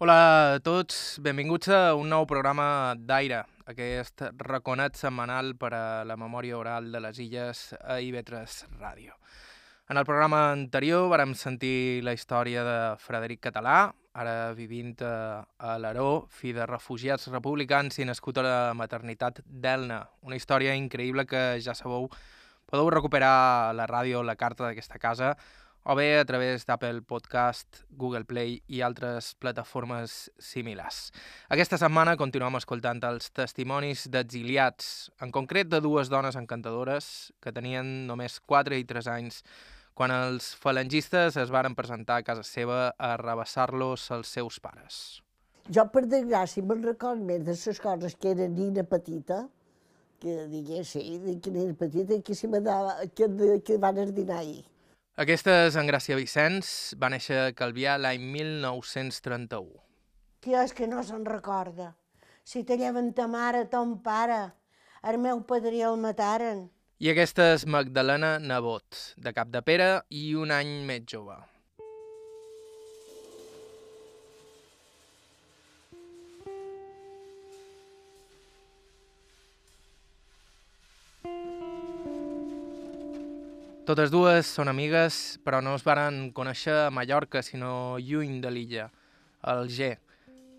Hola a tots, benvinguts a un nou programa d'Aire, aquest raconet setmanal per a la memòria oral de les illes a IB3 Ràdio. En el programa anterior vàrem sentir la història de Frederic Català, ara vivint a, a l'Aró, fi de refugiats republicans i nascut a la maternitat d'Elna. Una història increïble que ja sabeu, podeu recuperar a la ràdio la carta d'aquesta casa o bé a través d'Apple Podcast, Google Play i altres plataformes similars. Aquesta setmana continuem escoltant els testimonis d'exiliats, en concret de dues dones encantadores que tenien només 4 i 3 anys quan els falangistes es varen presentar a casa seva a rebassar-los els seus pares. Jo, per desgràcia, me'n record més de les coses que era nina petita, que digués, sí, que nina petita, que, si me dava, que, que van ordinar ahir. Aquesta és en Gràcia Vicenç, va néixer a Calvià l'any 1931. Qui és que no se'n recorda? Si te lleven ta mare, ton pare, el meu padrí el mataren. I aquesta és Magdalena Nebot, de Cap de Pere i un any més jove. Totes dues són amigues, però no es varen conèixer a Mallorca, sinó lluny de l'illa, al Alger.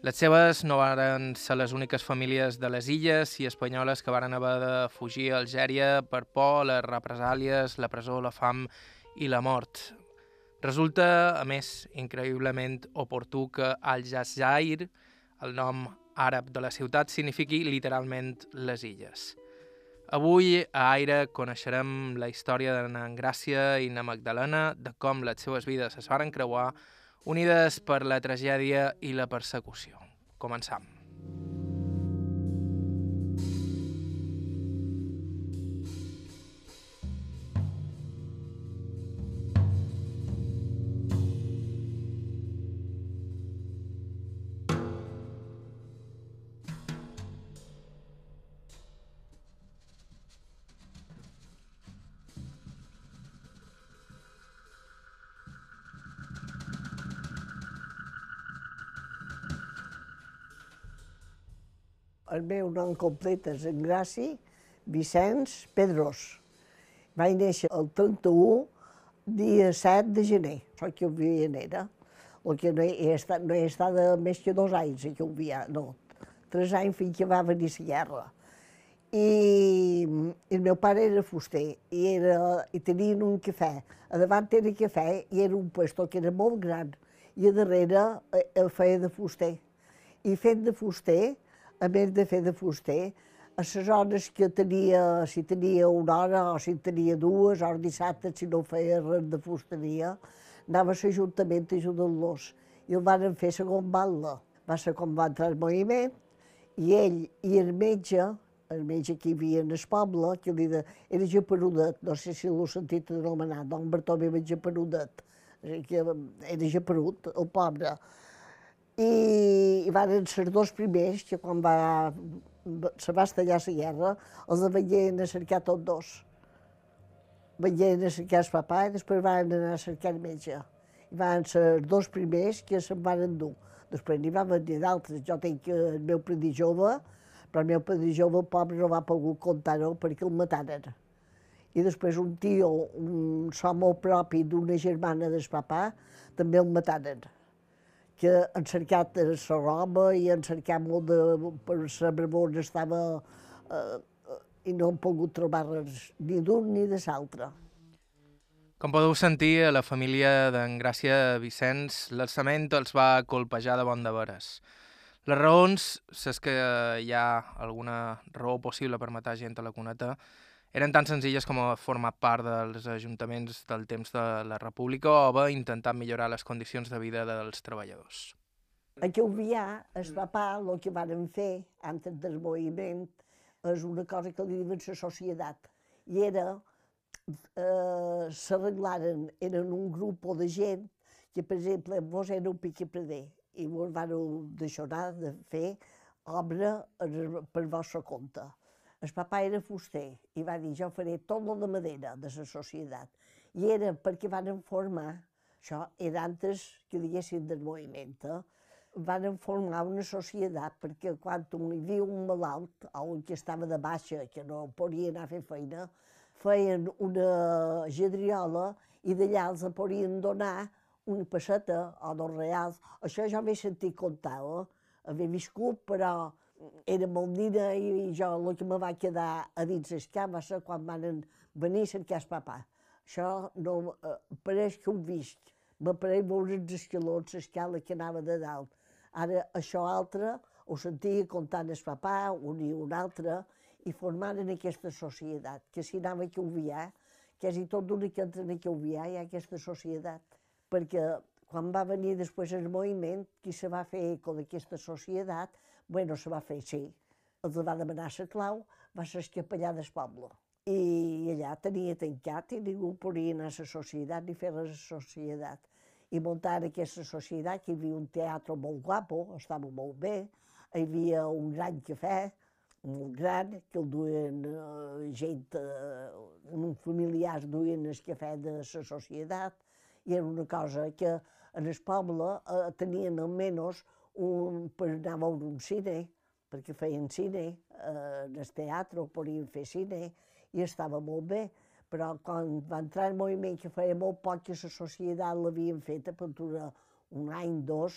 Les seves no varen ser les úniques famílies de les illes i espanyoles que varen haver de fugir a Algèria per por les represàlies, la presó, la fam i la mort. Resulta, a més, increïblement oportú que Al-Jazair, el nom àrab de la ciutat, signifiqui literalment les illes. Avui a Aire coneixerem la història de na Gràcia i na Magdalena, de com les seves vides es varen creuar, unides per la tragèdia i la persecució. Començam. El meu nom complet és Engraci Vicenç Pedros. Vaig néixer el 31, dia 7 de gener. Soc que ho vivia era. El que no he estat, no he estat més que dos anys que ho vivia, no, tres anys fins que va venir la guerra. I el meu pare era fuster i, era, i tenien un cafè. A davant era cafè i era un puesto que era molt gran i a darrere el feia de fuster. I fent de fuster, a més de fer de fuster, a les hores que tenia, si tenia una hora o si tenia dues, o dissabte, si no feia res de fusteria, anava a l'Ajuntament ajudant-los. I el van fer segon batlle. Va ser com va entrar el moviment, i ell i el metge, el metge que hi havia en el poble, que li de, era Japerudet, no sé si l'ho sentit anomenar, don Bartomeu Japerudet, que era Japerut, el pobre i van ser dos primers que quan va, se va estallar la guerra, els venien a cercar tots dos. Venien a cercar el papà i després van anar a cercar el metge. I van ser dos primers que se'n van endur. Després n'hi va venir d'altres. Jo tinc el meu predí jove, però el meu predí jove, pobre, no va pogut comptar-ho perquè el mataren. I després un tio, un so molt propi d'una germana del papà, també el mataren que han cercat la roba i han cercat molt de, per saber on estava eh, i no han pogut trobar res, ni d'un ni de l'altre. Com podeu sentir, a la família d'en Gràcia Vicenç, l'alçament els va colpejar de bon de veres. Les raons, si és que hi ha alguna raó possible per matar gent a la cuneta, eren tan senzilles com a formar part dels ajuntaments del temps de la República o bé intentar millorar les condicions de vida dels treballadors. A Calvià, el papà, el que van fer antes del moviment, és una cosa que li diuen la societat. I era, eh, s'arreglaren, eren un grup de gent que, per exemple, vos era un piquepreder i vos van deixar de fer obra per vostre compte el papà era fuster i va dir, jo faré tot lo de madera de la societat. I era perquè van formar, això era antes que diguessin del moviment, eh? van formar una societat, perquè quan hi havia un malalt o un que estava de baixa, que no podia anar a fer feina, feien una gedriola i d'allà els podien donar una passeta o dos reals. Això ja m'he sentit contar, eh? Havia viscut, però era molt nina i jo el que me va quedar a dins les cames quan van venir a cercar el papà. Això no, eh, pareix que ho he vist. M'apareix veure els escalons, l'escala que anava de dalt. Ara, això altre, ho sentia contant el papà, un i un altre, i formaren aquesta societat, que si anava a Calvià, quasi tot l'únic que entra a Calvià hi ha aquesta societat, perquè quan va venir després el moviment, qui se va fer eco d'aquesta societat, bueno, se va fer, sí, els va demanar la clau, va ser el capellà del poble. I allà tenia tancat i ningú podia anar a la societat ni fer la societat. I muntar aquesta societat, que hi havia un teatre molt guapo, estava molt bé, hi havia un gran cafè, molt gran, que el duien eh, gent, eh, familiars duien el cafè de la societat, i era una cosa que en el poble eh, tenien almenys un, per anar a veure un cine, perquè feien cine, eh, en el teatre podien fer cine, i estava molt bé, però quan va entrar el moviment que feia molt poc que la societat l'havien fet per un any, dos,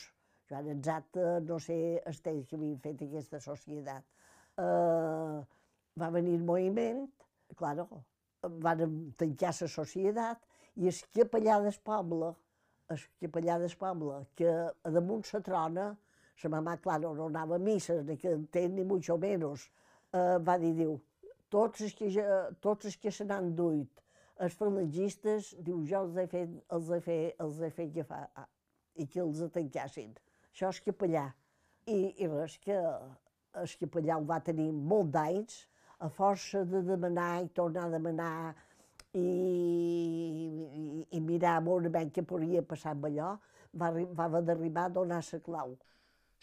jo ara exacte no sé el temps que havien fet aquesta societat, eh, va venir el moviment, claro, van tancar la societat i el capellà del poble, el capellà del poble, que a damunt la trona, la mamà, claro, a missa, ni que entén, ni mucho menos, eh, va dir, diu, tots els que, tots els que se n'han duit, els falangistes, diu, he fet, els he fet, els he fet agafar, ah, i que els tancassin. Això és capellà. I, i res, que el capellà ho va tenir molt d'anys, a força de demanar i tornar a demanar i, i, i mirar molt bé què podria passar amb allò, va, va haver d'arribar a donar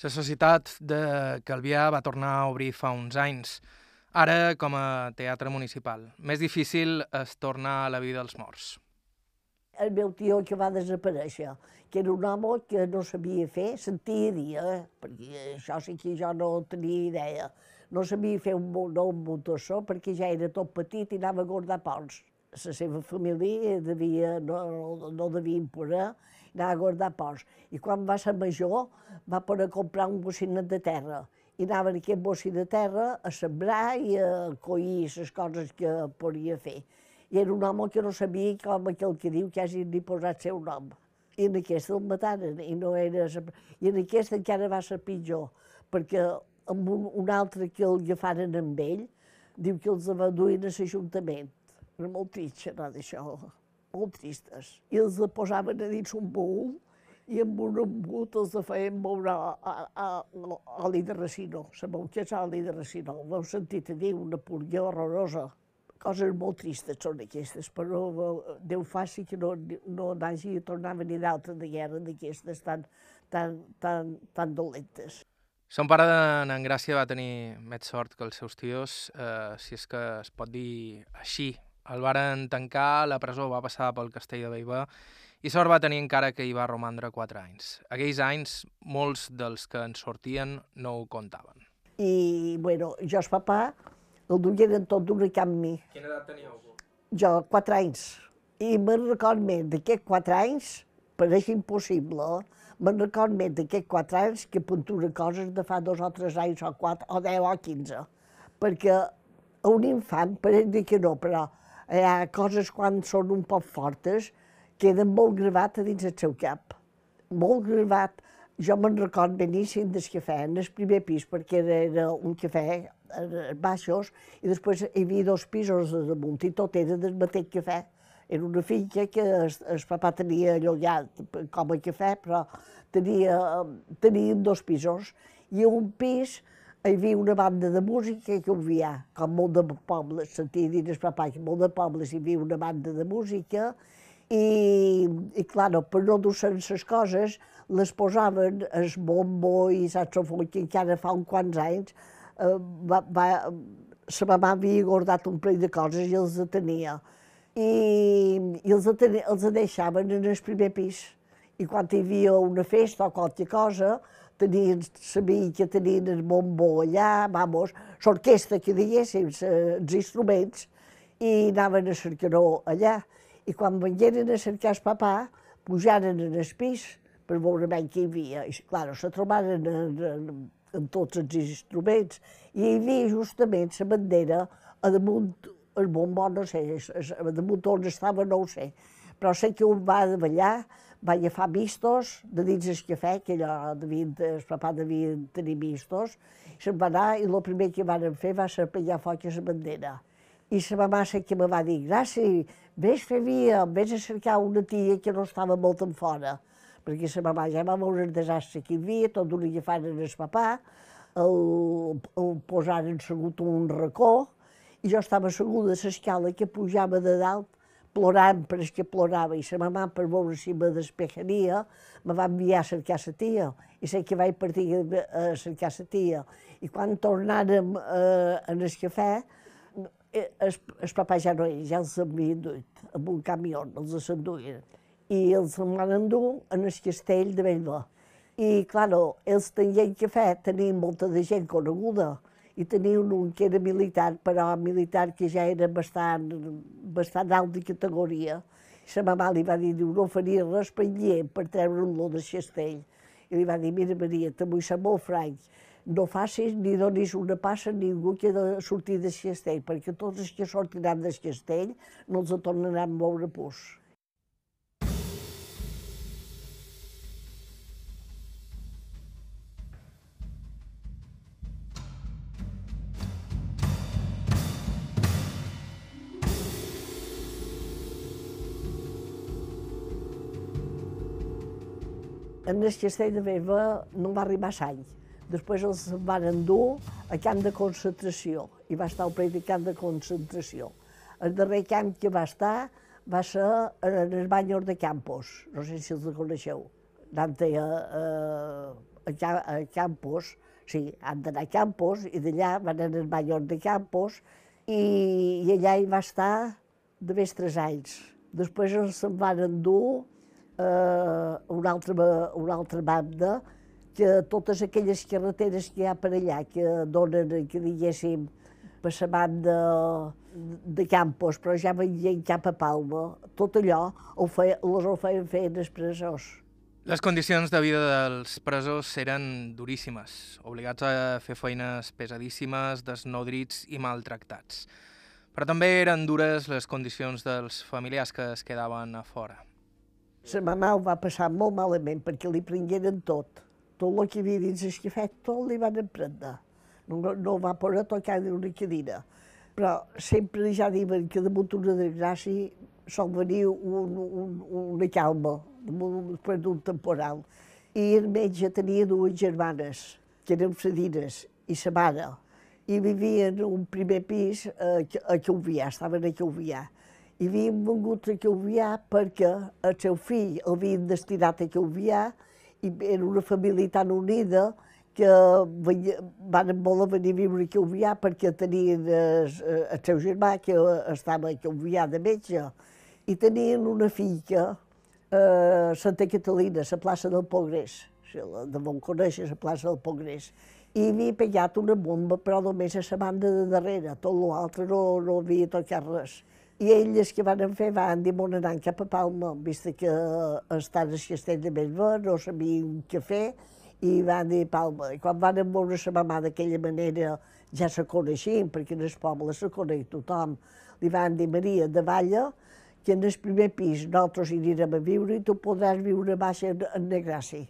la societat de Calvià va tornar a obrir fa uns anys, ara com a teatre municipal. Més difícil és tornar a la vida dels morts el meu tio que va desaparèixer, que era un home que no sabia fer, sentia dir, eh? perquè això sí que jo no tenia idea. No sabia fer un, no, un motorsó perquè ja era tot petit i anava a guardar ponts. La seva família devia, no, no, no devia imposar, anava a guardar ponts. I quan va ser major va poder comprar un bocinet de terra i anava en aquest bocí de terra a sembrar i a collir les coses que podia fer i era un home que no sabia com aquell que diu que hagi ni posat seu nom. I en aquest el mataren, i no era... I en aquest encara va ser pitjor, perquè amb un, un altre que el agafaren amb ell, diu que els duint a l'Ajuntament. Era molt trist xerrar d'això, molt tristes. I els posaven a dins un bol i amb un embut els feien moure a, a, a de racino. Sabeu què és oli de racino? Heu sentit a dir, una purga horrorosa coses molt tristes són aquestes, però Déu faci que no, no n'hagi de tornar a venir d'altres de guerra d'aquestes tan, tan, tan, tan dolentes. Son pare d'en Gràcia va tenir més sort que els seus tios, eh, si és que es pot dir així. El varen tancar, la presó va passar pel castell de Beiba i sort va tenir encara que hi va romandre quatre anys. Aquells anys, molts dels que en sortien no ho contaven. I, bueno, jo, el papà, el duien tot d'una camp mi. Quina edat teníeu? Jo, quatre anys. I me'n record més d'aquests quatre anys, pareix impossible, me'n record més d'aquests quatre anys que puntura coses de fa dos o tres anys o quatre, o deu o quinze. Perquè a un infant pareix dir que no, però hi ha coses quan són un poc fortes queden molt gravat a dins el seu cap. Molt gravat. Jo me'n record beníssim del cafè en el primer pis, perquè era un cafè Eh, baixos, i després hi havia dos pisos de damunt i tot era del mateix cafè. Era una finca que el, el papà tenia allotjat com a cafè, però tenia, tenien dos pisos. I un pis hi havia una banda de música que havia, com molt de pobles, sentia dir el papà que molt de pobles hi havia una banda de música, i, i clar, per no dur-se les coses, les posaven el bombo i saxofon, que encara fa uns quants anys Eh, va, va, sa mamà havia guardat un parell de coses i els tenia. I, i els, els deixaven en el primer pis. I quan hi havia una festa o qualque cosa, tenien, que tenien el bombó allà, vamos, l'orquestra que diguéssim, els instruments, i anaven a cercar-ho allà. I quan vengueren a cercar el papà, pujaren en el pis per veure ben què hi havia. I, clar, se trobaren en, en, en tots els instruments i hi havia justament la bandera a damunt el bombó, no sé, a damunt on estava no ho sé, però sé que un va de ballar, va agafar vistos de dins el cafè, que allò devien, el papà devia tenir vistos, se'n va anar i el primer que van fer va ser pegar foc a la bandera. I la mamà sé que me va dir, gràcies, vés fer via, vés a cercar una tia que no estava molt en fora, perquè la mamà ja va veure el desastre que hi havia, tot un agafaren el papà, el, el posaren segut un racó, i jo estava asseguda a l'escala que pujava de dalt, plorant per que plorava, i la mamà per veure si me despejaria, me va enviar a cercar la tia, i sé que vaig partir a cercar la tia. I quan tornàrem eh, en el cafè, eh, el, papà ja no és, ja els havien duit amb un camió, els s'enduien. I els van endur en el castell de Bellver. I, claro, ells tenien cafè, tenien molta de gent coneguda, i tenia un que era militar, però militar que ja era bastant, bastant alt de categoria. La mamà li va dir, no faria res per per treure-lo de castell. I li va dir, mira Maria, te vull ser molt franc, no facis ni donis una passa a ningú que ha de sortir del castell, perquè tots els que sortiran del castell no els tornaran a moure pus. En el castell de Beva no va arribar a any. Després els van endur a camp de concentració i va estar al ple de concentració. El darrer camp que va estar va ser en el Banyos de Campos, no sé si els coneixeu. Anant a, a, a, a Campos, sí, han d'anar a Campos i d'allà van anar al Banyos de Campos i, i allà hi va estar de més tres anys. Després se'n van endur eh, una, altra, una altra banda, que totes aquelles carreteres que hi ha per allà, que donen, que diguéssim, la banda de Campos, però ja venien cap a Palma, tot allò ho feia, les ho feien fer els presors. Les condicions de vida dels presos eren duríssimes, obligats a fer feines pesadíssimes, desnodrits i maltractats. Però també eren dures les condicions dels familiars que es quedaven a fora. La mamà ho va passar molt malament perquè li prengueren tot. Tot el que havia dins cafè, tot li van emprendre. No, no va poder tocar ni una cadira. Però sempre ja diuen que damunt una desgràcia sol venir un, un, una calma, després d'un temporal. I el metge tenia dues germanes, que eren fredines, i sa mare, i vivien en un primer pis a, a Cauvià, estaven a Cauvià i havien vingut a Calvià perquè el seu fill l'havien destinat a Calvià i era una família tan unida que van voler venir a viure a Calvià perquè tenien el, el seu germà que estava a Calvià de metge i tenien una filla a Santa Catalina, a la plaça del Pogrés, de bon conèixer la plaça del Pogrés, i havia pegat una bomba, però només a la banda de darrere, tot l'altre no, no havia tocat res. I elles que van fer van dir bon anant cap a Palma, vist que estan al castell de Bellver, no sabien què fer, i van dir Palma. I quan van veure la mamà d'aquella manera, ja se coneixien, perquè en el poble se coneix tothom, li van dir Maria, de Valla, que en el primer pis nosaltres hi anirem a viure i tu podràs viure baix en, en Negraci.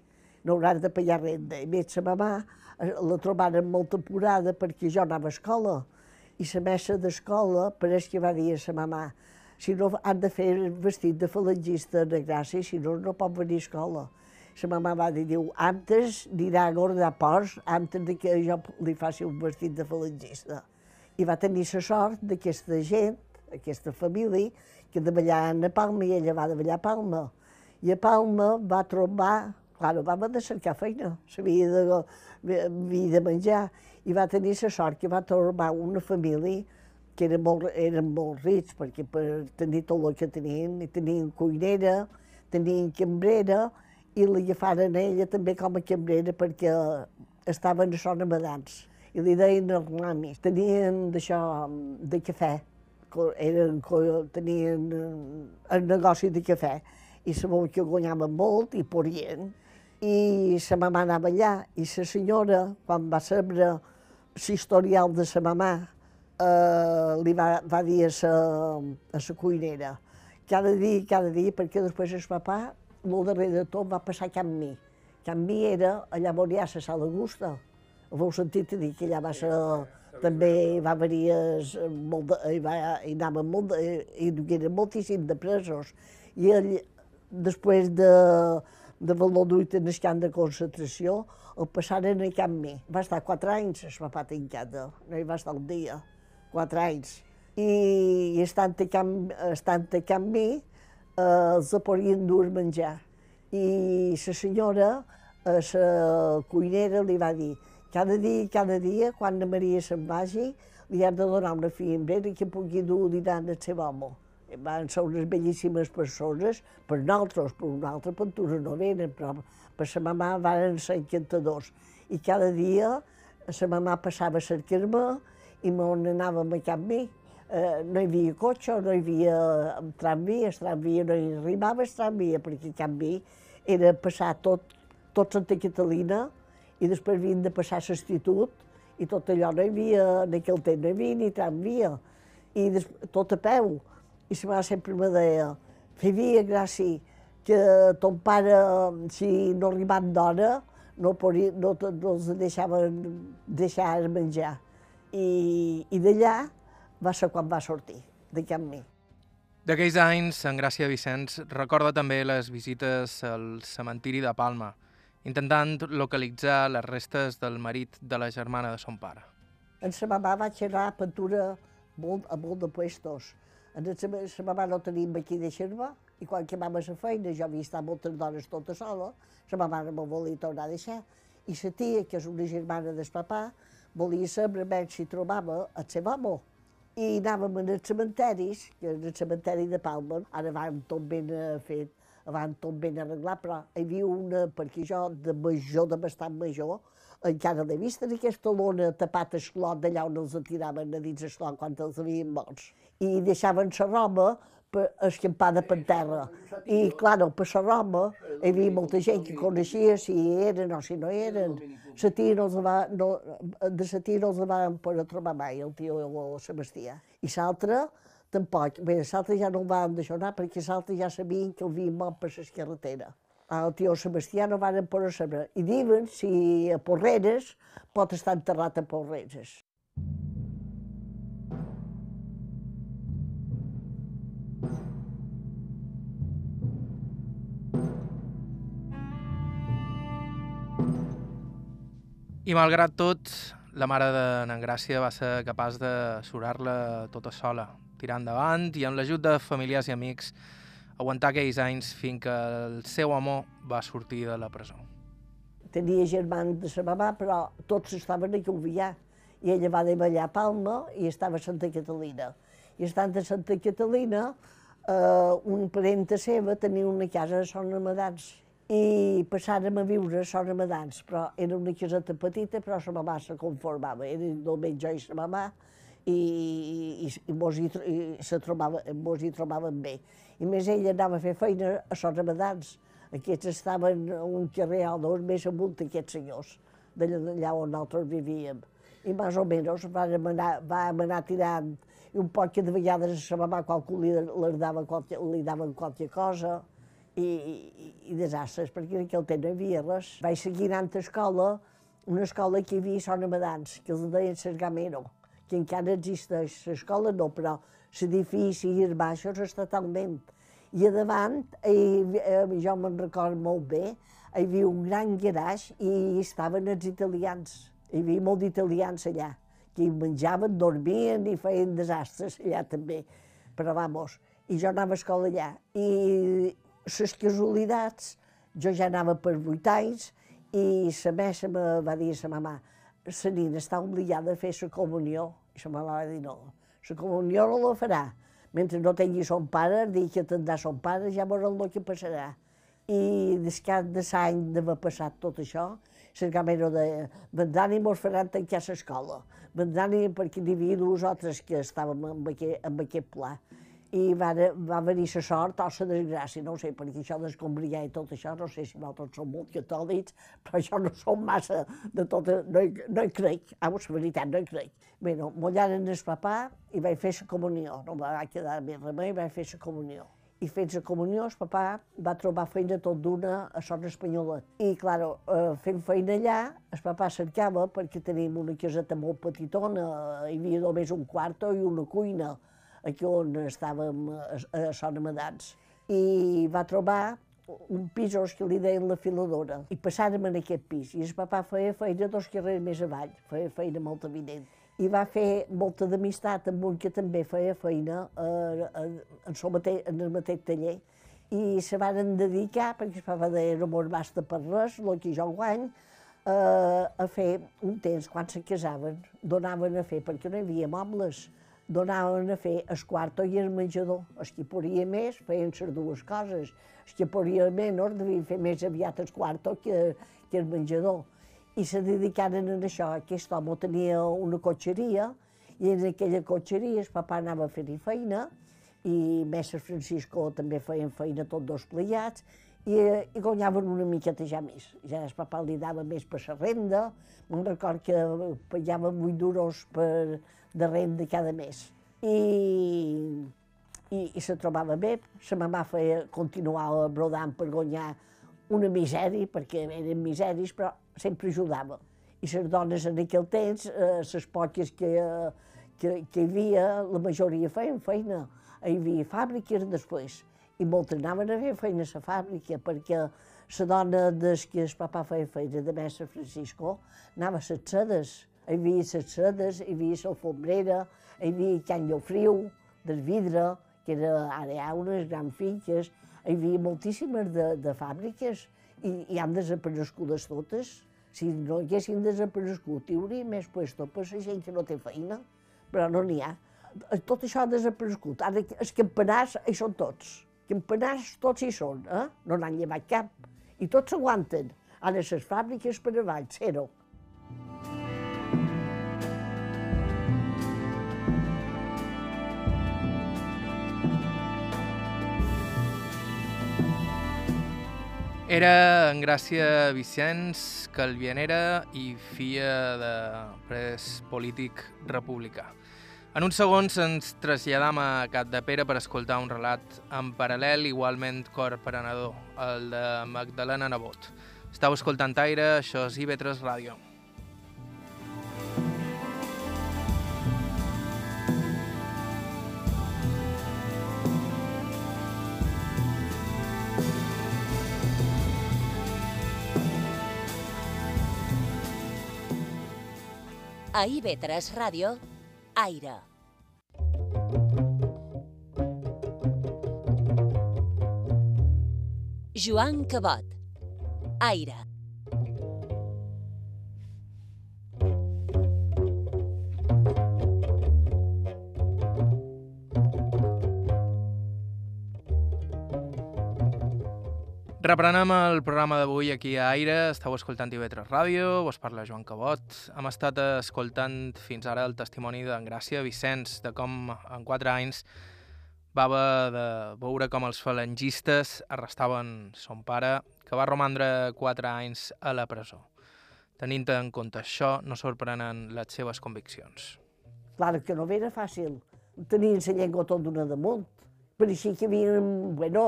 No hauràs de pagar renda. I més la mamà eh, la trobaren molt apurada perquè jo anava a escola i la mestra d'escola pareix que va dir a la mamà si no han de fer vestit de falangista de gràcia, si no, no pot venir a escola. La mamà va dir, diu, antes dirà a guardar antes de que jo li faci un vestit de falangista. I va tenir la sort d'aquesta gent, aquesta família, que de ballar a Palma i ella va de ballar a Palma. I a Palma va trobar, clar, va de cercar feina, s'havia de, de menjar, i va tenir la sort que va trobar una família que eren molt, eren molt rics, perquè per tenir tot el que tenien, tenien cuinera, tenien cambrera i l'agafaren a ella també com a cambrera perquè estaven a Son Amadans i li deien ramis. Tenien d'això, de cafè, eren, tenien el negoci de cafè i sabeu que guanyaven molt i podien. I sa mamà anava allà i sa senyora, quan va saber l'historial de sa mamà, eh, li va, va dir a sa, a sa cuinera cada dia, cada dia, perquè després el papà, molt darrere de tot, va passar a Can Mi. Can Mi era allà on hi ha la sala Augusta. Ho sentit a dir que allà va ser també va haver molt de, hi, va, hi anaven molt, de, hi moltíssim de presos. I ell, després de, de Valladolid en el camp de concentració, el passaren a Can Mi. Va estar quatre anys, el papà tancada, no hi va estar un dia, quatre anys i estant a Can, estant a Can Mi, eh, els podien dur menjar. I la senyora, eh, la cuinera, li va dir cada dia, cada dia, quan la Maria se'n vagi, li ha de donar una fiambera que pugui dur dinar al seu home. Van ser unes bellíssimes persones, per nosaltres, per un altre pintura no venen, però per sa mamà van ser encantadors. I cada dia sa mamà passava a cercar-me i m'on anàvem a Can Mi eh, no hi havia cotxe, no hi havia tramvia, el tramvia no hi arribava el tramvia, perquè en canvi era passar tot, tot Santa Catalina i després havien de passar l'institut i tot allò no hi havia, en aquell temps no hi havia ni tramvia, i des, tot a peu. I sa mare sempre me deia, feia gràcia que ton pare, si no arribaven d'hora, no, podia, no, no els deixaven deixar menjar. I, i d'allà va ser quan va sortir de Can Mi. D'aquells anys, en Gràcia Vicenç recorda també les visites al cementiri de Palma, intentant localitzar les restes del marit de la germana de son pare. En sa mamà vaig anar a pintura molt, a molt de puestos. En sa mamà no tenim aquí de xerva, i quan que vam a la feina, jo havia estat moltes dones tota sola, sa mamà no me volia tornar a deixar, i sa tia, que és una germana del papà, volia saber si trobava el seu home i anàvem als cementaris, que és el cementeri de Palma, ara van tot ben eh, fet, van tot ben arreglat, però hi havia una, perquè jo de major, de bastant major, encara l'he vist en aquesta lona tapat clot d'allà on els tiraven a dins clot quan els havien morts. I deixaven la roba escampada per terra. I, clar, per la roba hi havia molta gent que coneixia si eren o si no eren. La tia no els va, no, de la tia no els van poder trobar mai, el tio o Sebastià. I l'altre, tampoc. Bé, l'altre ja no el van deixar anar perquè l'altre ja sabien que el havien mort per la carretera. El tio Sebastià no van poder saber. I diuen si a Porreres pot estar enterrat a Porreres. I malgrat tot, la mare de Gràcia va ser capaç de surar-la tota sola, tirar endavant i amb l'ajut de familiars i amics aguantar aquells anys fins que el seu amor va sortir de la presó. Tenia germans de sa mamà, però tots estaven a Calvià. I ella va allà a Palma i estava a Santa Catalina. I estant a Santa Catalina, eh, un parent seva tenia una casa a Son Amadans i passàrem a viure a Son Amadans, però era una caseta petita, però la mamà se conformava, era només jo i la mamà, i, i, i, mos, hi, i se trobava, mos hi trobaven bé. I més ella anava a fer feina a Son Amadans. Aquests estaven un carrer o dos més amunt d'aquests senyors, d'allà on nosaltres vivíem. I més o menys vam anar, vam anar tirant, i un poc de vegades la mamà qualcú li, li, dava li daven qualque cosa, i, i, i desastres, perquè en aquell temps no hi havia res. Vaig seguir anant a escola, una escola que hi havia a Son Amadans, que els deien Sergamero, que encara existeix. L'escola no, però l'edifici i els baixos està totalment. I a davant, i, eh, jo me'n recordo molt bé, hi havia un gran garatge i estaven els italians. Hi havia molt d'italians allà, que hi menjaven, dormien i feien desastres allà també. Però, vamos, i jo anava a escola allà. I les casualitats, jo ja anava per vuit anys i la messa me va dir a la mamà, la nina està obligada a fer la comunió. I la mamà va dir no, la comunió no la farà. Mentre no tingui son pare, dir que tindrà son pare, ja veurem el que passarà. I des cap de l'any d'haver passat tot això, la gamera de vendran i mos faran tancar l'escola. Vendran i perquè dos altres que estàvem amb aquest, amb aquest pla. I va, va venir la sort o la desgràcia, no ho sé, perquè això d'escombriar i tot això, no sé si nosaltres som molt catòlics, però això no som massa de tot, no, no hi crec, ah, la veritat, no hi crec. Bé, no, mullaren el papà i vaig fer la comunió, no va quedar més remei, vaig fer la comunió i fent la comunió, el papà va trobar feina tot d'una a Son Espanyola. I, clar, eh, fent feina allà, el papà cercava, perquè tenim una caseta molt petitona, hi havia només un quarto i una cuina, aquí on estàvem a, a Son Amadans. I va trobar un pis que li deien la filadora, i passàrem en aquest pis. I el papà feia feina dos carrers més avall, feia feina molt evident i va fer molta d'amistat amb un que també feia feina eh, en, el mateix, en el mateix taller i se van dedicar, perquè el papa deia no mos basta per res, el que jo guany, eh, a fer un temps, quan se casaven, donaven a fer, perquè no hi havia mobles, donaven a fer el quarto i el menjador. Els que podia més feien les dues coses, els que podia menys devien fer més aviat el quarto que, que el menjador i se dedicaren a això. Aquest home tenia una cotxeria i en aquella cotxeria el papà anava a fer-hi feina i mestre Francisco també feien feina tots dos pleiats i, i guanyaven una miqueta ja més. Ja el papà li dava més per la renda, me'n record que pagaven 8 duros per, de renda cada mes. I, i, i se trobava bé, sa mamà feia, continuava brodant per guanyar una misèria, perquè eren miseris, però sempre ajudava. I les dones en aquell temps, eh, les poques que, que, que hi havia, la majoria feien feina. Hi havia fàbriques després, i moltes anaven a fer feina a fàbrica, perquè la dona des que el papà feia feina de mestre Francisco anava a les sedes. Hi havia les sedes, hi havia l'alfombrera, hi havia Can Llofriu, del vidre, que era, ara hi ha unes grans finques, hi havia moltíssimes de, de fàbriques i, i han desaparegudes totes. Si no haguessin desaparegut, hi hauria més puesto per la gent que no té feina, però no n'hi ha. Tot això ha desaparegut. Ara els campanars hi són tots. Campanars tots hi són, eh? no n'han llevat cap. I tots s'aguanten. Ara les fàbriques per avall, zero. Era en Gràcia Vicenç, calvianera i filla de pres polític republicà. En uns segons ens traslladam a Cap de Pere per escoltar un relat en paral·lel igualment corparenador, el de Magdalena Nebot. Estau escoltant Aire, això és IB3 Ràdio. A IB3 Ràdio, Aire. Joan Cabot, Aire. Reprenem el programa d'avui aquí a Aire, estàu escoltant TV3 Ràdio, vos parla Joan Cabot. Hem estat escoltant fins ara el testimoni d'en Gràcia Vicenç, de com en quatre anys va haver de veure com els falangistes arrestaven son pare, que va romandre quatre anys a la presó. Tenint en compte això, no sorprenen les seves conviccions. Clar que no era fàcil. Tenien la llengua tot d'una damunt. Pareixia que havien, bueno,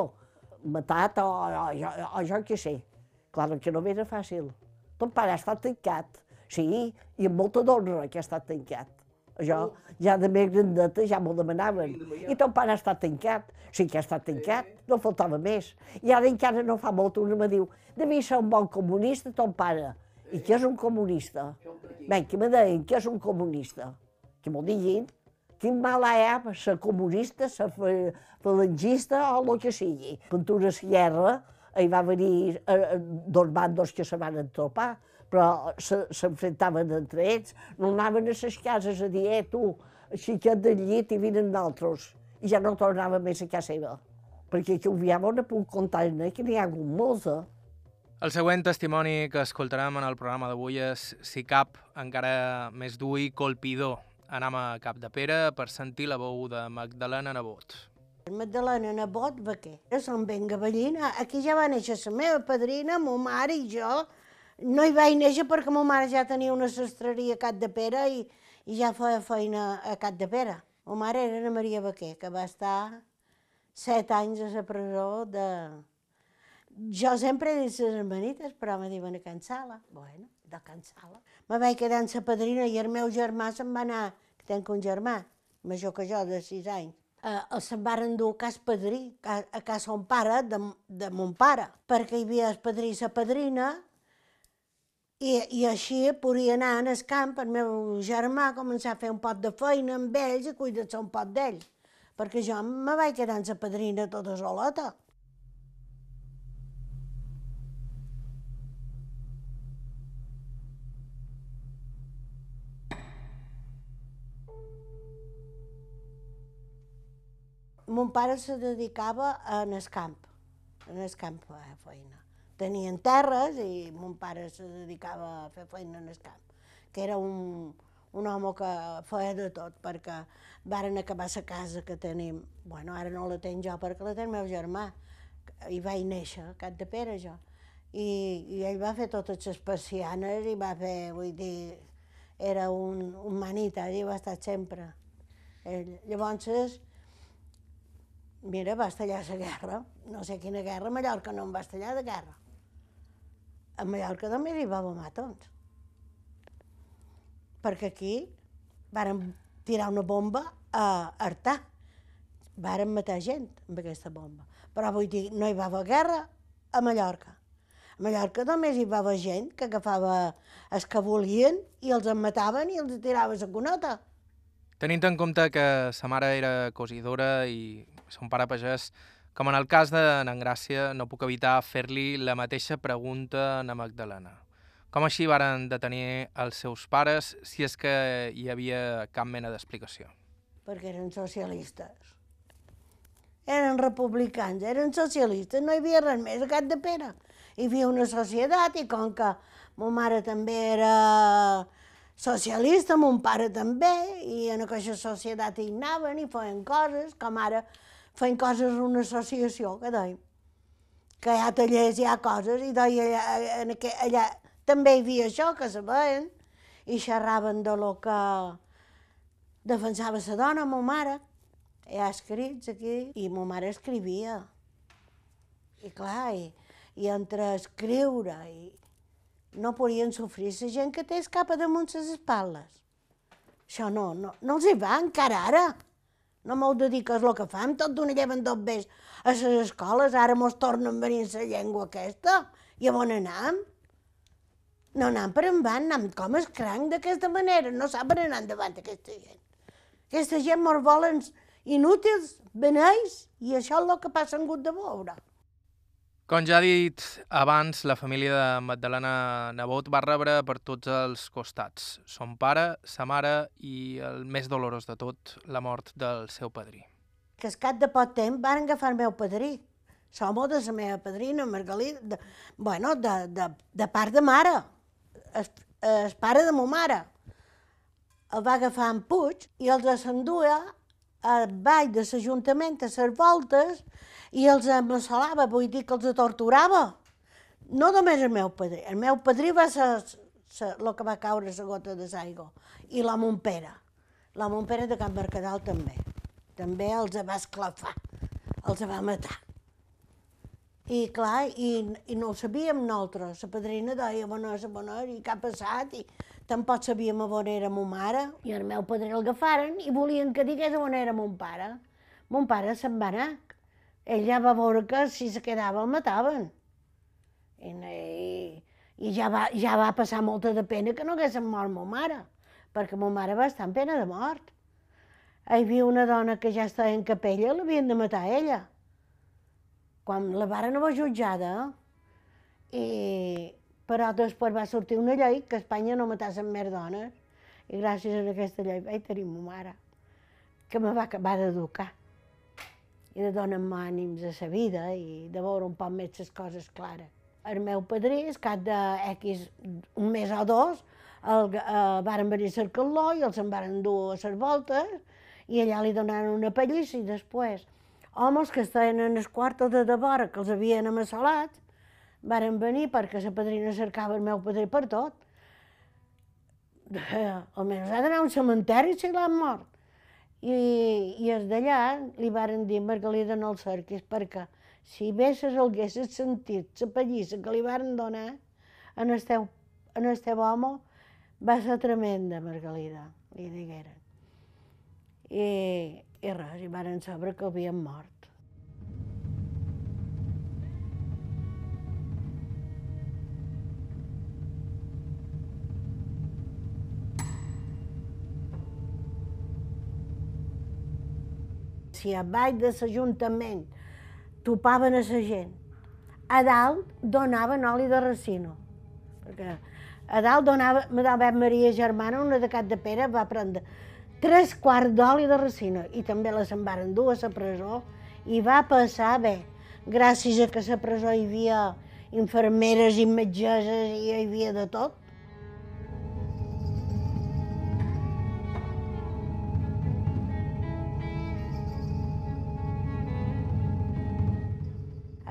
matat o, o, o, o jo què sé. Clar que no era fàcil. Ton pare ha estat tancat, sí, i amb molta d'honra que ha estat tancat. Jo, ja de més grandeta, ja m'ho demanaven. I ton pare ha estat tancat. Sí que ha estat tancat, no faltava més. I ara encara no fa molt, una me diu, devia ser un bon comunista, ton pare. I què és un comunista? Bé, que me deien, què és un comunista? Que m'ho diguin. Quin mal hi ha ser comunista, ser falangista o el que sigui. Ventura Sierra, hi va venir eh, dos bandos que se van entropar, però s'enfrontaven entre ells, no anaven a les cases a dir, eh, tu, xiquet del llit i vinen d'altres, i ja no tornava més a casa seva. perquè que ho havia no puc contar que n'hi ha hagut molts, eh? El següent testimoni que escoltarem en el programa d'avui és, si cap, encara més dur i colpidor. Anem a Cap de Pere per sentir la veu de Magdalena Nebot. Magdalena Nebot Baquer. Jo som ben gavellina. Aquí ja va néixer la meva padrina, ma mare i jo. No hi vaig néixer perquè ma mare ja tenia una sastreria a Cap de Pere i, i ja feia feina a Cap de Pere. Ma mare era Ana Maria Baquer, que va estar set anys a la presó de... Jo sempre he dit les hermanites, però me diuen a Can Sala. Bueno, de Can Sala. Me vaig quedar amb la padrina i el meu germà se'n va anar, que tenc un germà, major que jo, de sis anys. Eh, el se'n van endur a cas padrí, a, casa son pare, de, de mon pare, perquè hi havia el padrí i la padrina, i, i així podia anar en el camp, el meu germà començar a fer un pot de feina amb ells i cuidar-se un pot d'ells, perquè jo me vaig quedar amb la padrina tota soleta. Mon pare se dedicava en el camp, en el camp a fer feina. Tenien terres i mon pare se dedicava a fer feina en el camp, que era un, un home que feia de tot, perquè varen acabar la casa que tenim. Bueno, ara no la tenc jo perquè la té el meu germà. Hi vaig néixer, a Cap de Pere, jo. I, i ell va fer totes les persianes i va fer, vull dir, era un, un manita, allà va estar sempre. Ell, llavors, mira, va estallar la guerra, no sé quina guerra, a Mallorca no em va estallar de guerra. A Mallorca també hi va bombar tots perquè aquí varen tirar una bomba a Artà. Varen matar gent amb aquesta bomba. Però vull dir, no hi va haver guerra a Mallorca. A Mallorca només hi va haver gent que agafava els que volien i els en mataven i els tirava la conota. Tenint en compte que sa mare era cosidora i son pare pagès, com en el cas de Gràcia, no puc evitar fer-li la mateixa pregunta a na Magdalena. Com així varen detenir els seus pares, si és que hi havia cap mena d'explicació? Perquè eren socialistes. Eren republicans, eren socialistes, no hi havia res més a Cap de Pere. Hi havia una societat i com que ma mare també era socialista, mon pare també, i en aquesta societat hi anaven i feien coses, com ara feien coses en una associació, que deim. Que hi ha tallers, hi ha coses, i deia allà, en aqu allà també hi havia això, que sabien, i xerraven de lo que defensava la dona, ma mare. Hi ha escrits aquí, i ma mare escrivia. I clar, i, i entre escriure i no podien sofrir la gent que té el cap a damunt les espatlles. Això no, no, no els hi va encara ara. No m'ho dediques el que fam, tot d'una lleven dos vés a les escoles, ara mos tornen a venir la llengua aquesta. I a on anam? No anam per endavant, anam com es cranc d'aquesta manera, no saben anar endavant aquesta gent. Aquesta gent mos volen inútils, beneix, i això és el que passa en hagut de veure. Com ja ha dit abans, la família de Magdalena Nebot va rebre per tots els costats. Son pare, sa mare i, el més dolorós de tot, la mort del seu padrí. Que cap de poc temps van agafar el meu padrí. Som de la meva padrina, Margalida, de, bueno, de, de, de part de mare, el, el pare de ma mare. El va agafar en Puig i els s'enduia al ball de l'Ajuntament a les voltes i els emmassalava, vull dir que els torturava. No només el meu padrí, el meu padrí va ser el que va caure la gota de l'aigua, i la Montpera. La Montpera de Can Mercadal també. També els va esclafar, els va matar. I clar, i, i no ho sabíem nosaltres. La padrina deia, bona, bona, i què ha passat? I tampoc sabíem on era ma mare. I el meu padrí l'agafaren i volien que digués on era mon pare. Mon pare se'n va anar. Ell ja va veure que si se quedava el mataven. I, i, i ja, va, ja va passar molta de pena que no haguessin mort ma mare, perquè ma mare va estar en pena de mort. Hi havia una dona que ja estava en capella, l'havien de matar ella quan la varen haver jutjada, i, però després va sortir una llei que a Espanya no matassen més dones, i gràcies a aquesta llei vaig tenir ma mare, que me va acabar d'educar. I de donar-me ànims a la vida i de veure un poc més les coses clares. El meu padrí, al cap de X, un mes o dos, el, eh, varen venir a cercar-lo i els en varen dur a les voltes i allà li donaren una pallissa i després homes que estaven en el quarto de devora, que els havien amassalats, varen venir perquè la padrina cercava el meu padrí per tot. Eh, almenys ha d'anar a un cementeri si l'han mort. I, i els d'allà li varen dir Margalida no el cerquis perquè si vesses haguessis sentit la pallissa que li varen donar en el teu, en el teu home, va ser tremenda, Margalida, li digueren. I, i res, i varen saber que havien mort. Si a baix de l'Ajuntament topaven a la gent, a dalt donaven oli de racino. Perquè a dalt donava, Madame Maria Germana, una de Cap de Pere, va prendre tres quarts d'oli de racino i també la se'n varen dur a la presó i va passar bé, gràcies a que a la presó hi havia infermeres i metgesses i hi havia de tot.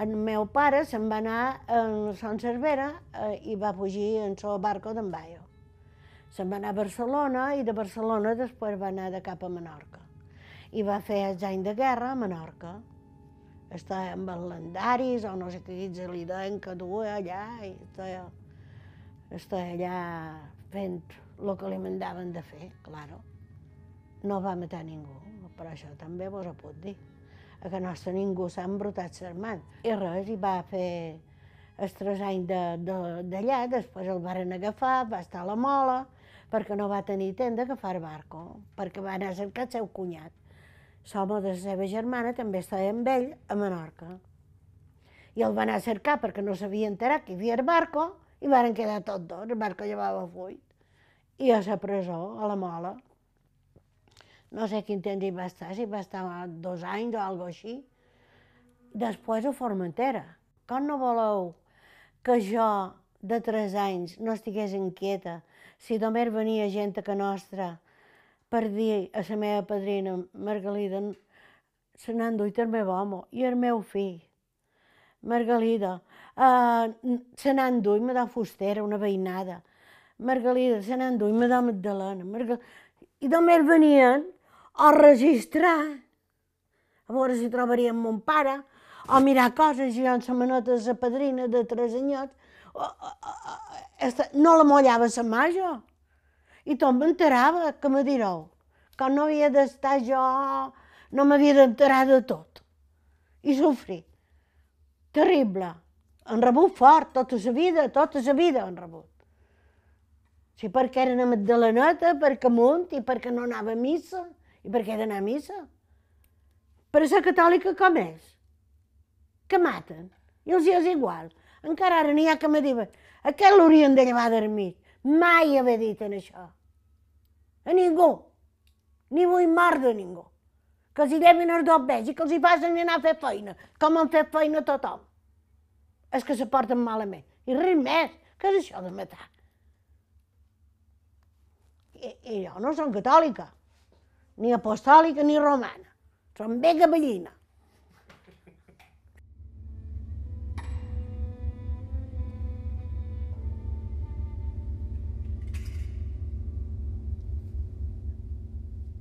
El meu pare se'n va anar a Son Cervera eh, i va fugir en el barco d'en Bayo. Se'n va anar a Barcelona i de Barcelona després va anar de cap a Menorca. I va fer els anys de guerra a Menorca. Estava amb els lendaris o no sé què ells li deien que duia allà i estava, estava allà fent el que li mandaven de fer, claro. No va matar ningú, però això també vos ho puc dir a que nostre ningú s'ha embrutat mans. I res, i va fer els tres anys d'allà, de, de, després el varen agafar, va estar a la mola, perquè no va tenir temps d'agafar barco, perquè va anar a cercar el seu cunyat. L'home de la seva germana també estava amb ell a Menorca. I el va anar a cercar perquè no s'havia enterat que hi havia el barco i varen quedar tots dos, el barco llevava fuit. I a la presó, a la mola no sé quin temps hi va estar, si va estar dos anys o alguna així. Després a Formentera. Com no voleu que jo, de tres anys, no estigués inquieta si només venia gent que nostra per dir a la meva padrina, Margalida, se n'han duit el meu home i el meu fill. Margalida, uh, se n'han duit Madame Fustera, una veïnada. Margalida, se n'han duit Madame Magdalena. Margalida. I només venien o registrar, a veure si trobaríem mon pare, o mirar coses, jo en la maneta de la padrina de tres anyets, o, o, o, no la mollava la mà jo. I tot m'enterava, que me direu. Com no havia d'estar jo, no m'havia d'enterar de tot. I sofrir. Terrible. Han rebut fort, tota la vida, tota la vida han rebut. Sí, perquè era una Magdaleneta, perquè amunt i perquè no anava a missa. I per què he d'anar a missa? Per ser catòlica com és? Que maten. I els és igual. Encara ara n'hi ha que me diuen a què l'haurien de llevar dormir? Mai haver dit en això. A ningú. Ni vull mort de ningú. Que els hi llevin els dos vells i que els hi facin anar a fer feina, com han fet feina tothom. És que se porten malament. I res més. Què és això de matar? I, i jo no som catòlica ni apostòlica ni romana. Són bé gavellina.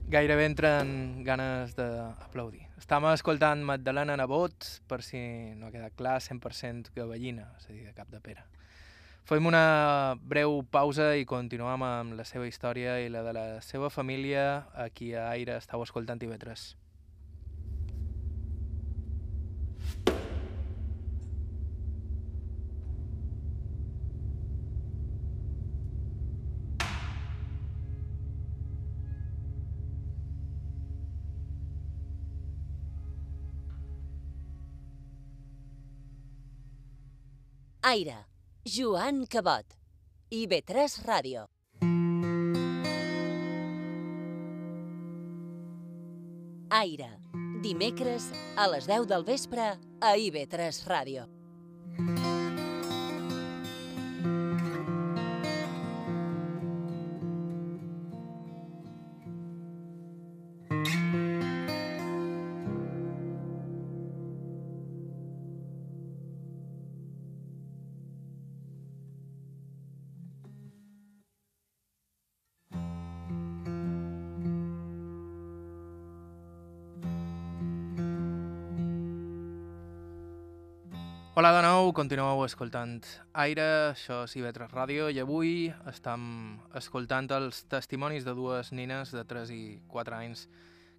Gairebé entren ganes d'aplaudir. Estem escoltant Magdalena Nebot, per si no ha quedat clar, 100% gavellina, és a dir, de cap de pera. Fem una breu pausa i continuem amb la seva història i la de la seva família aquí a Aire estàu escoltant TV3. Aire Joan Cabot. IB3 Ràdio. Aire. Dimecres a les 10 del vespre a IB3 Ràdio. Continueu escoltant Aire, això és IB3 Ràdio i avui estem escoltant els testimonis de dues nines de 3 i 4 anys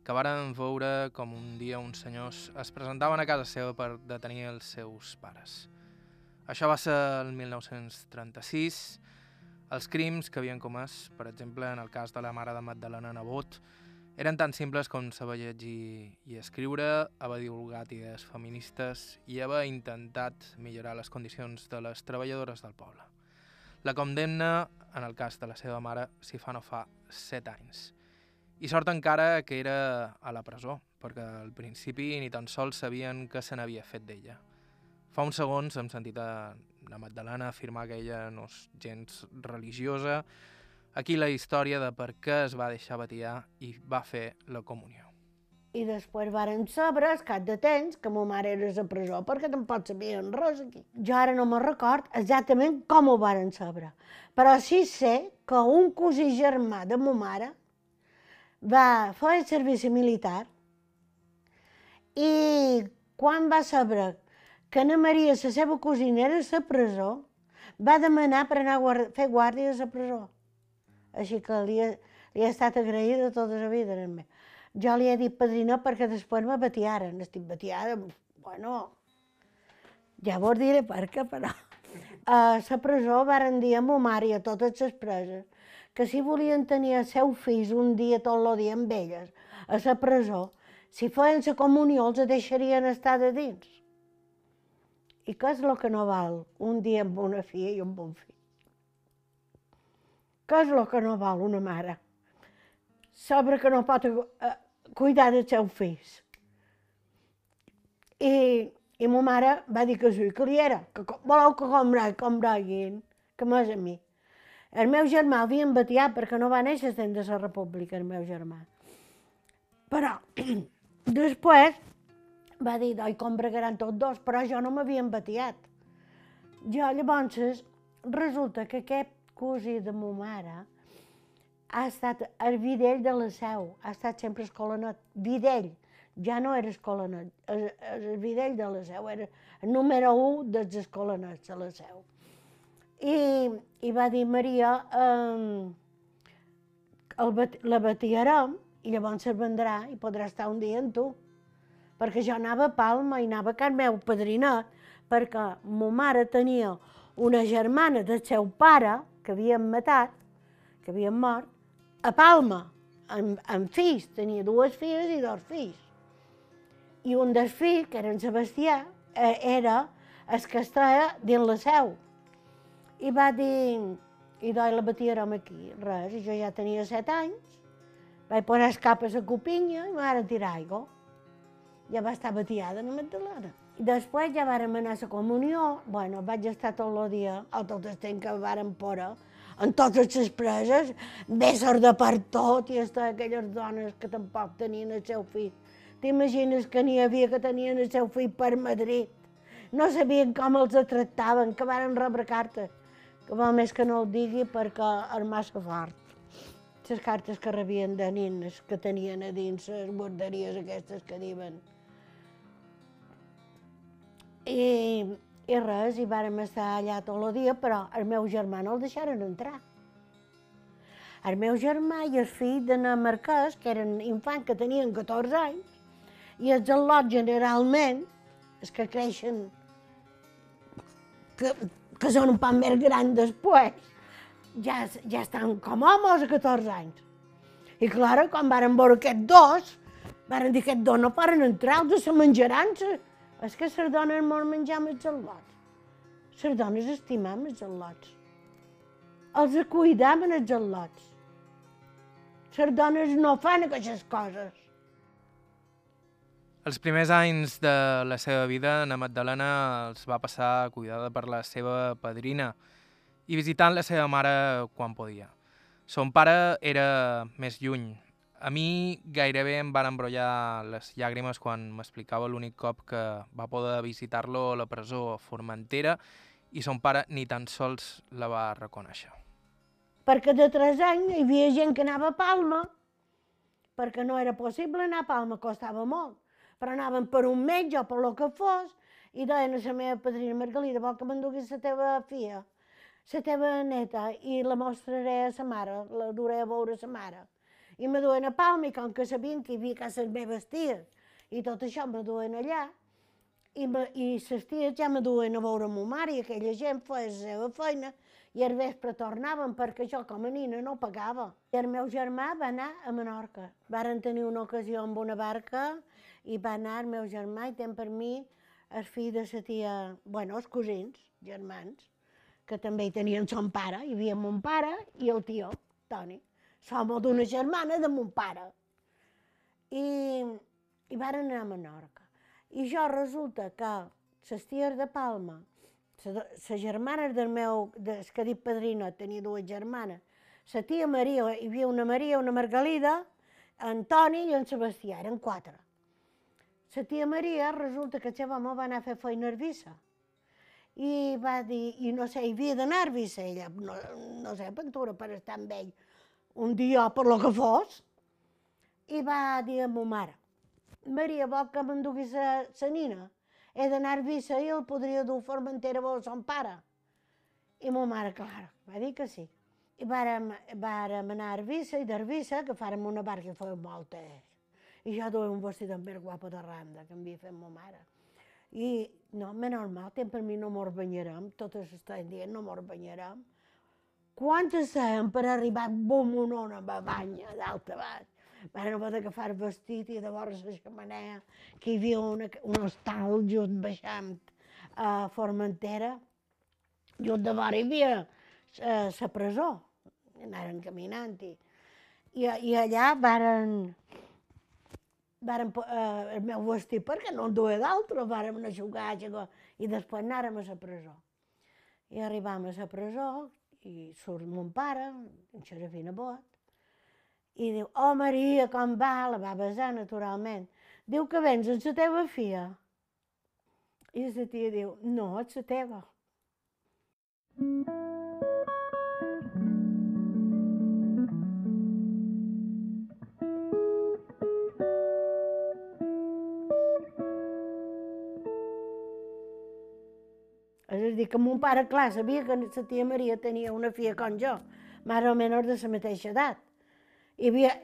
que varen veure com un dia uns senyors es presentaven a casa seva per detenir els seus pares. Això va ser el 1936. Els crims que havien comès, per exemple, en el cas de la mare de Magdalena Nebot, eren tan simples com saber llegir i escriure, haver divulgat idees feministes i haver intentat millorar les condicions de les treballadores del poble. La condemna, en el cas de la seva mare, s'hi fa no fa 7 anys. I sort encara que era a la presó, perquè al principi ni tan sols sabien que se n'havia fet d'ella. Fa uns segons hem sentit a la Magdalena afirmar que ella no és gens religiosa, Aquí la història de per què es va deixar batiar i va fer la comunió. I després varen saber, al cap de temps, que ma mare era a presó, perquè tampoc sabien res aquí. Jo ara no me record exactament com ho varen saber, però sí sé que un cosí germà de ma mare va fer el servici militar i quan va saber que Ana Maria, la seva cosina, era a presó, va demanar per anar a guard fer guàrdia a presó. Així que li he, li he estat agraïda tota la vida. Jo li he dit padrina perquè després me batiaren. Estic batiada, bueno, ja vos diré per què, però... A la presó varen dir a ma mare i a totes les preses que si volien tenir els seus fills un dia tot el dia amb elles, a la presó, si feien la comunió els deixarien estar de dins. I què és el que no val un dia amb una filla i un bon fill? Què és el que no val una mare? Sobre que no pot eh, cuidar dels seus fills. I, i ma mare va dir que sí, que li era, que voleu que com, com riguin, que m'és a mi. El meu germà el havien batiat perquè no va néixer dins de la república, el meu germà. Però després va dir, doi, com bregaran tots dos, però jo no m'havien batiat. Jo llavors resulta que aquest cosí de ma mare ha estat el videll de la seu, ha estat sempre escolanet. Videll, ja no era escolanet, el, el videll de la seu, era el número 1 dels escolanets de la seu. I, i va dir Maria, eh, el, la batiarem i llavors se'n vendrà i podrà estar un dia amb tu. Perquè jo anava a Palma i anava a can meu padrinat, perquè ma mare tenia una germana del seu pare, que havien matat, que havien mort, a Palma, amb, amb fills, tenia dues filles i dos fills. I un dels fills, que era en Sebastià, eh, era el que estava dins la seu. I va dir, i doi la batiarem aquí, res, i jo ja tenia set anys, vaig posar el cap a copinya i m'ara tirar aigua. Ja va estar batiada la Magdalena. I després ja vàrem anar a la comunió, bueno, vaig estar tot el dia, o tot el temps que vàrem pora, en totes les preses, bésser de per tot, i estar aquelles dones que tampoc tenien el seu fill. T'imagines que n'hi havia que tenien el seu fill per Madrid. No sabien com els tractaven, que varen rebre cartes. Que va més que no el digui perquè és massa fort. Les cartes que rebien de nines que tenien a dins les guarderies aquestes que diuen i, i res, i vàrem estar allà tot el dia, però el meu germà no el deixaren entrar. El meu germà i el fill d'Anna Marquès, que eren infants que tenien 14 anys, i els al·lots generalment, els que creixen, que, que són un poc més grans després, ja, ja estan com homes a 14 anys. I clar, quan varen veure aquests dos, varen dir que aquests dos no poden entrar, els se menjaran, se, és que les dones mos menjam els al·lots. Les dones estimam els al·lots. Els cuidam els al·lots. Les dones no fan aquestes coses. Els primers anys de la seva vida, na Magdalena els va passar cuidada per la seva padrina i visitant la seva mare quan podia. Son pare era més lluny. A mi gairebé em van embrollar les llàgrimes quan m'explicava l'únic cop que va poder visitar-lo a la presó a Formentera i son pare ni tan sols la va reconèixer. Perquè de tres anys hi havia gent que anava a Palma, perquè no era possible anar a Palma, costava molt. Però anaven per un metge o per lo que fos, i deien a la meva padrina Margalida, vol que m'enduguis la teva filla, la teva neta, i la mostraré a sa mare, la duré a veure a sa mare. I me duen a Palma, i com que sabien que hi havia casa les meves ties, i tot això me duen allà, i, me, i les ties ja me duen a veure ma mare, i aquella gent feia la seva feina, i al vespre tornaven perquè jo com a nina no pagava. I el meu germà va anar a Menorca. Varen tenir una ocasió amb una barca i va anar el meu germà i ten per mi el fill de la tia, bueno, els cosins, germans, que també hi tenien son pare. Hi havia mon pare i el tio, Toni. Som d'una germana de mon pare. I, i varen anar a Menorca. I jo resulta que les ties de Palma, la germana del meu, des que dit padrina, tenia dues germanes, la tia Maria, hi havia una Maria, una Margalida, Antoni i en Sebastià, eren quatre. La tia Maria resulta que el seu home va anar a fer feina a. I va dir, i no sé, hi havia d'anar a ella, no, no sé, pintura per estar amb ell, un dia per lo que fos, i va dir a ma mare, Maria, vol que m'enduguis a la nina? He d'anar a Eivissa i el podria dur a Formentera a son pare. I ma mare, clar, va dir que sí. I vàrem, vàrem anar a Eivissa i d'Eivissa, que fàrem una barca i feia moltes. I jo duia un vestit ben guapo de randa, que em havia fet ma mare. I no, menys mal, per mi no mos banyarem, totes estan dient no mos banyarem. Quantes seien per arribar bom una ona a banya d'alta baix? Van haver d'agafar el vestit i de la xamanea, que hi havia una, un hostal just baixant a Formentera. Just de vora hi havia la presó, anaven caminant i, i, i allà varen, varen eh, el meu vestit perquè no en duia d'altre, vàrem anar a jugar, a i després anàrem a la presó. I arribam a la presó i surt mon pare, en Xerafina Bot, i diu, oh Maria, com va? La va besar naturalment. Diu que vens amb la teva filla. I la tia diu, no, és la teva. És a que mon pare, clar, sabia que la tia Maria tenia una filla com jo, més o menys de la mateixa edat. Hi havia,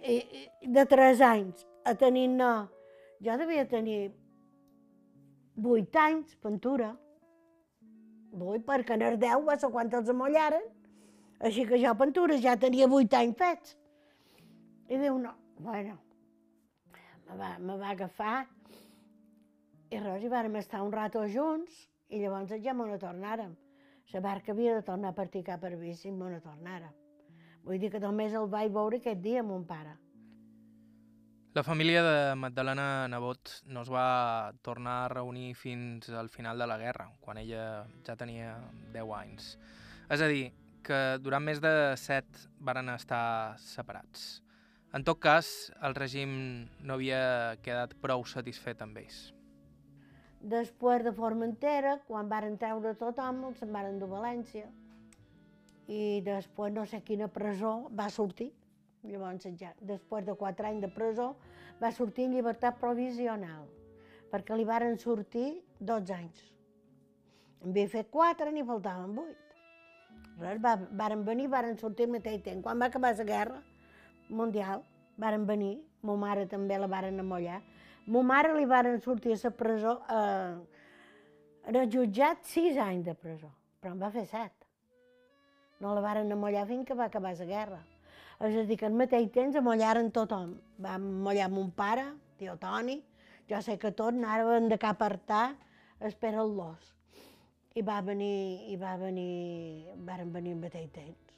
de tres anys a tenir no, jo devia tenir vuit anys, pintura. Vuit, perquè en el deu va ser quan els amollaren. Així que jo pintura ja tenia vuit anys fets. I diu, no, bueno, me va, me va agafar i res, i vàrem estar un rato junts i llavors ja me ne tornàrem. La barca havia de tornar a partir cap a bici i me ne tornàrem. Vull dir que només el vaig veure aquest dia, mon pare. La família de Magdalena Nebot no es va tornar a reunir fins al final de la guerra, quan ella ja tenia 10 anys. És a dir, que durant més de 7 varen estar separats. En tot cas, el règim no havia quedat prou satisfet amb ells. Després de Formentera, quan varen treure tothom, se'n varen a València i després no sé quina presó va sortir. Llavors, ja, després de quatre anys de presó, va sortir en llibertat provisional, perquè li varen sortir 12 anys. En havia fet quatre, n'hi faltaven vuit. Res, va, varen venir, varen sortir al mateix temps. Quan va acabar la guerra mundial, varen venir, ma mare també la varen amollar. Ma mare li varen sortir a la presó, eh, en el jutjat, sis anys de presó, però en va fer set. No la varen amollar fins que va acabar la guerra. És a dir, que al mateix temps amollaren tothom. Vam amollar mon pare, tio Toni, jo sé que tot anaven de cap a artar a esperar el los. I va venir, i va venir, varen venir al mateix temps.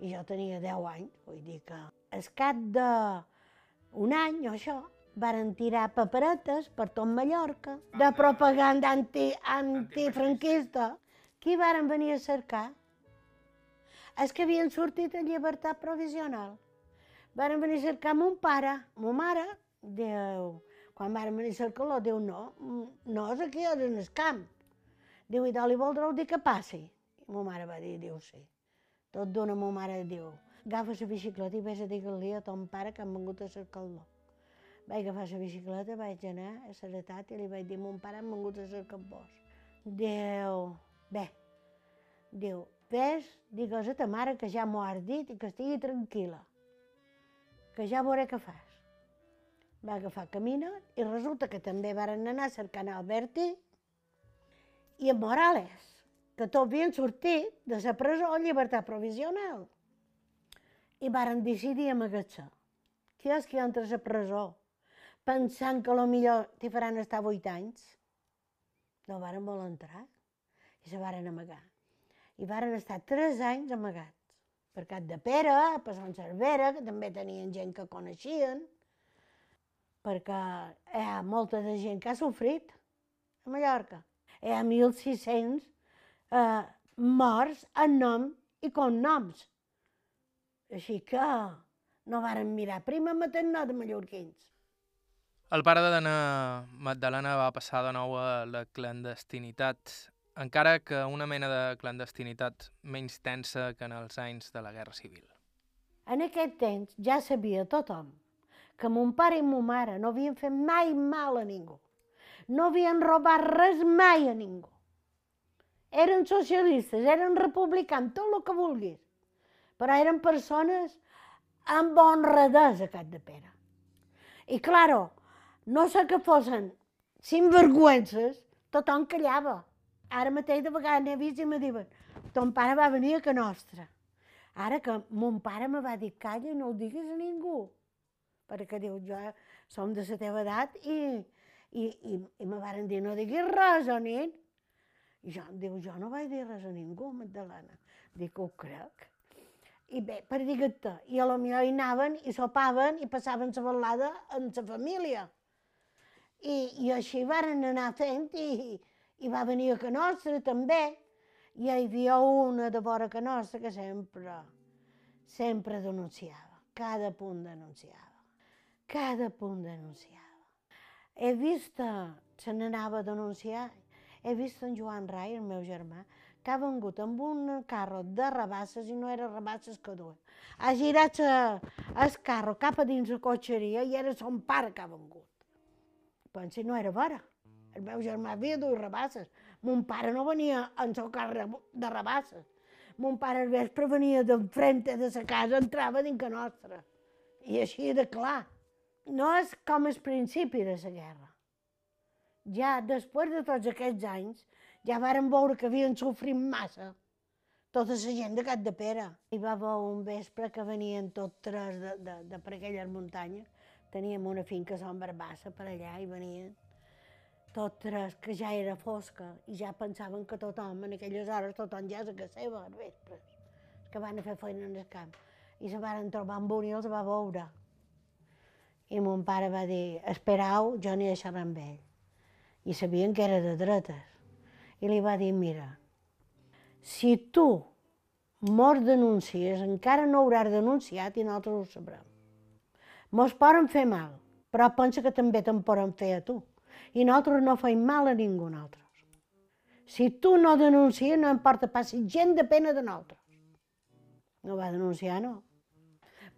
I jo tenia 10 anys, vull dir que al cap d'un any o això, varen tirar paperetes per tot Mallorca, de propaganda anti, antifranquista. Qui varen venir a cercar? És que havien sortit en llibertat provisional. Varen venir a cercar mon pare, mon mare, diu, quan varen venir a cercar-lo, diu, no, no és aquí, és en el camp. Diu, i li voldreu dir que passi? I ma mare va dir, diu, sí. Tot d'una, ma mare diu, agafa la bicicleta i vés a dir-li a ton pare que han vengut a cercar-lo. Vaig agafar la bicicleta, vaig anar a Seretat i li vaig dir, mon pare han vengut a cercar-vos. Diu, bé, diu, ves, digues a ta mare que ja m'ho has dit i que estigui tranquil·la, que ja veuré què fas. Va agafar camina i resulta que també varen anar cercant Alberti i en Morales, que tots havien sortit de la presó a llibertat provisional. I varen decidir amagar-se. Qui és que entra a la presó pensant que millor t'hi faran estar vuit anys? No varen voler entrar i se varen amagar. I varen estar tres anys amagats. Per Cap de Pere, per Sant Cervera, que també tenien gent que coneixien, perquè hi ha molta de gent que ha sofrit a Mallorca. Hi ha 1.600 eh, morts en nom i cognoms. Així que no varen mirar prima maternal de mallorquins. El pare de Dana Magdalena va passar de nou a la clandestinitat, encara que una mena de clandestinitat menys tensa que en els anys de la Guerra Civil. En aquest temps ja sabia tothom que mon pare i mon mare no havien fet mai mal a ningú. No havien robat res mai a ningú. Eren socialistes, eren republicans, tot el que vulguis. Però eren persones amb honradesa, Cap de Pere. I, claro, no sé que fossin sinvergüences, tothom callava. Ara mateix de vegades n'he vist i me diuen ton pare va venir a que nostra. Ara que mon pare me va dir calla no ho diguis a ningú. Perquè diu, jo som de la teva edat i, i, i, i me varen dir no diguis res a nin. I jo, diu, jo no vaig dir res a ningú, Magdalena. Dic, ho crec. I bé, per dir-te, i a lo millor hi anaven i sopaven i passaven la balada amb la família. I, I així varen anar fent i, i va venir a que nostra també. I hi havia una de vora que nostra que sempre, sempre denunciava, cada punt denunciava, cada punt denunciava. He vist, se n'anava a denunciar, he vist en Joan Rai, el meu germà, que ha vengut amb un carro de rabasses i no era rabasses que duia. Ha girat el carro cap a dins la cotxeria i era son pare que ha vengut. Pensi, no era vera. El meu germà havia dues rabasses. Mon pare no venia en el carro de rabasses. Mon pare al vespre venia d'enfrente de la casa, entrava dins que nostra. I així de clar. No és com el principi de la guerra. Ja després de tots aquests anys, ja varen veure que havien sofrit massa tota la gent de Cap de Pere. Hi va haver un vespre que venien tots tres de, de, de per aquelles muntanyes. Teníem una finca a Sant Barbassa per allà i venien tots tres, que ja era fosca, i ja pensaven que tothom, en aquelles hores, tothom ja és a casa seva, als vespres, que van a fer feina en el camp. I se van trobar amb un i els va veure. I mon pare va dir, esperau, jo n'hi deixaré amb ell. I sabien que era de dretes i li va dir, mira, si tu mos denuncies, encara no hauràs denunciat i nosaltres ho sabrem. Mos poden fer mal, però pensa que també te'n poden fer a tu. I nosaltres no feim mal a ningú nosaltres. Si tu no denuncies, no importa pas si gent depèn de nosaltres. No va denunciar, no.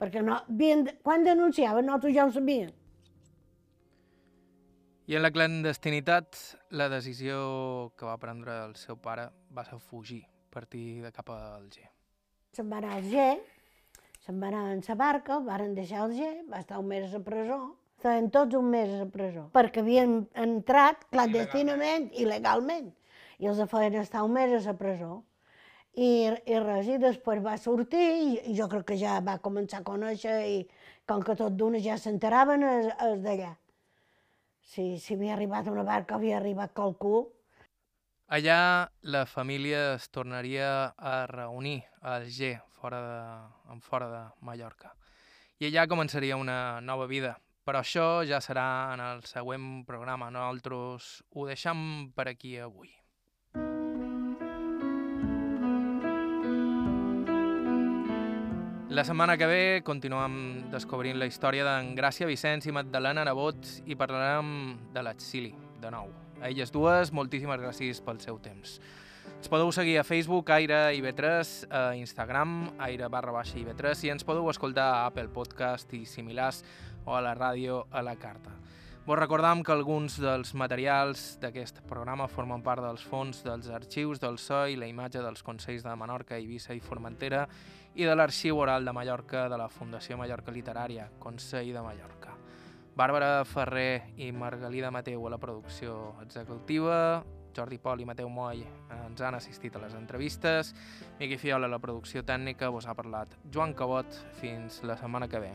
Perquè no, bien, quan denunciaven, nosaltres ja ho sabíem. I en la clandestinitat, la decisió que va prendre el seu pare va ser fugir, partir de cap a Alger. Se'n va anar a Alger, se'n va anar en sa barca, el varen deixar a Alger, va estar un mes a presó, estaven tots un mes a presó, perquè havien entrat clandestinament, il·legalment, i els feien estar un mes a la presó. I, i res, i després va sortir, i jo crec que ja va començar a conèixer, i com que tot d'una ja s'enteraven, els d'allà si, si havia arribat una barca, havia arribat qualcú. Allà la família es tornaria a reunir a Alger, fora de, en fora de Mallorca. I allà començaria una nova vida Però això ja serà en el següent programa. Nosaltres ho deixem per aquí avui. La setmana que ve continuem descobrint la història d'en Gràcia Vicenç i Magdalena Nebot i parlarem de l'exili, de nou. A elles dues, moltíssimes gràcies pel seu temps. Ens podeu seguir a Facebook, Aire IB3, a Instagram, Aire barra baixa IB3 i ens podeu escoltar a Apple Podcast i similars o a la ràdio a la carta. Vos recordam que alguns dels materials d'aquest programa formen part dels fons dels arxius del SO i la imatge dels Consells de Menorca, Eivissa i Formentera i de l'Arxiu Oral de Mallorca de la Fundació Mallorca Literària, Consell de Mallorca. Bàrbara Ferrer i Margalida Mateu a la producció executiva, Jordi Pol i Mateu Moll ens han assistit a les entrevistes, Miqui Fiola a la producció tècnica, vos ha parlat Joan Cabot, fins la setmana que ve.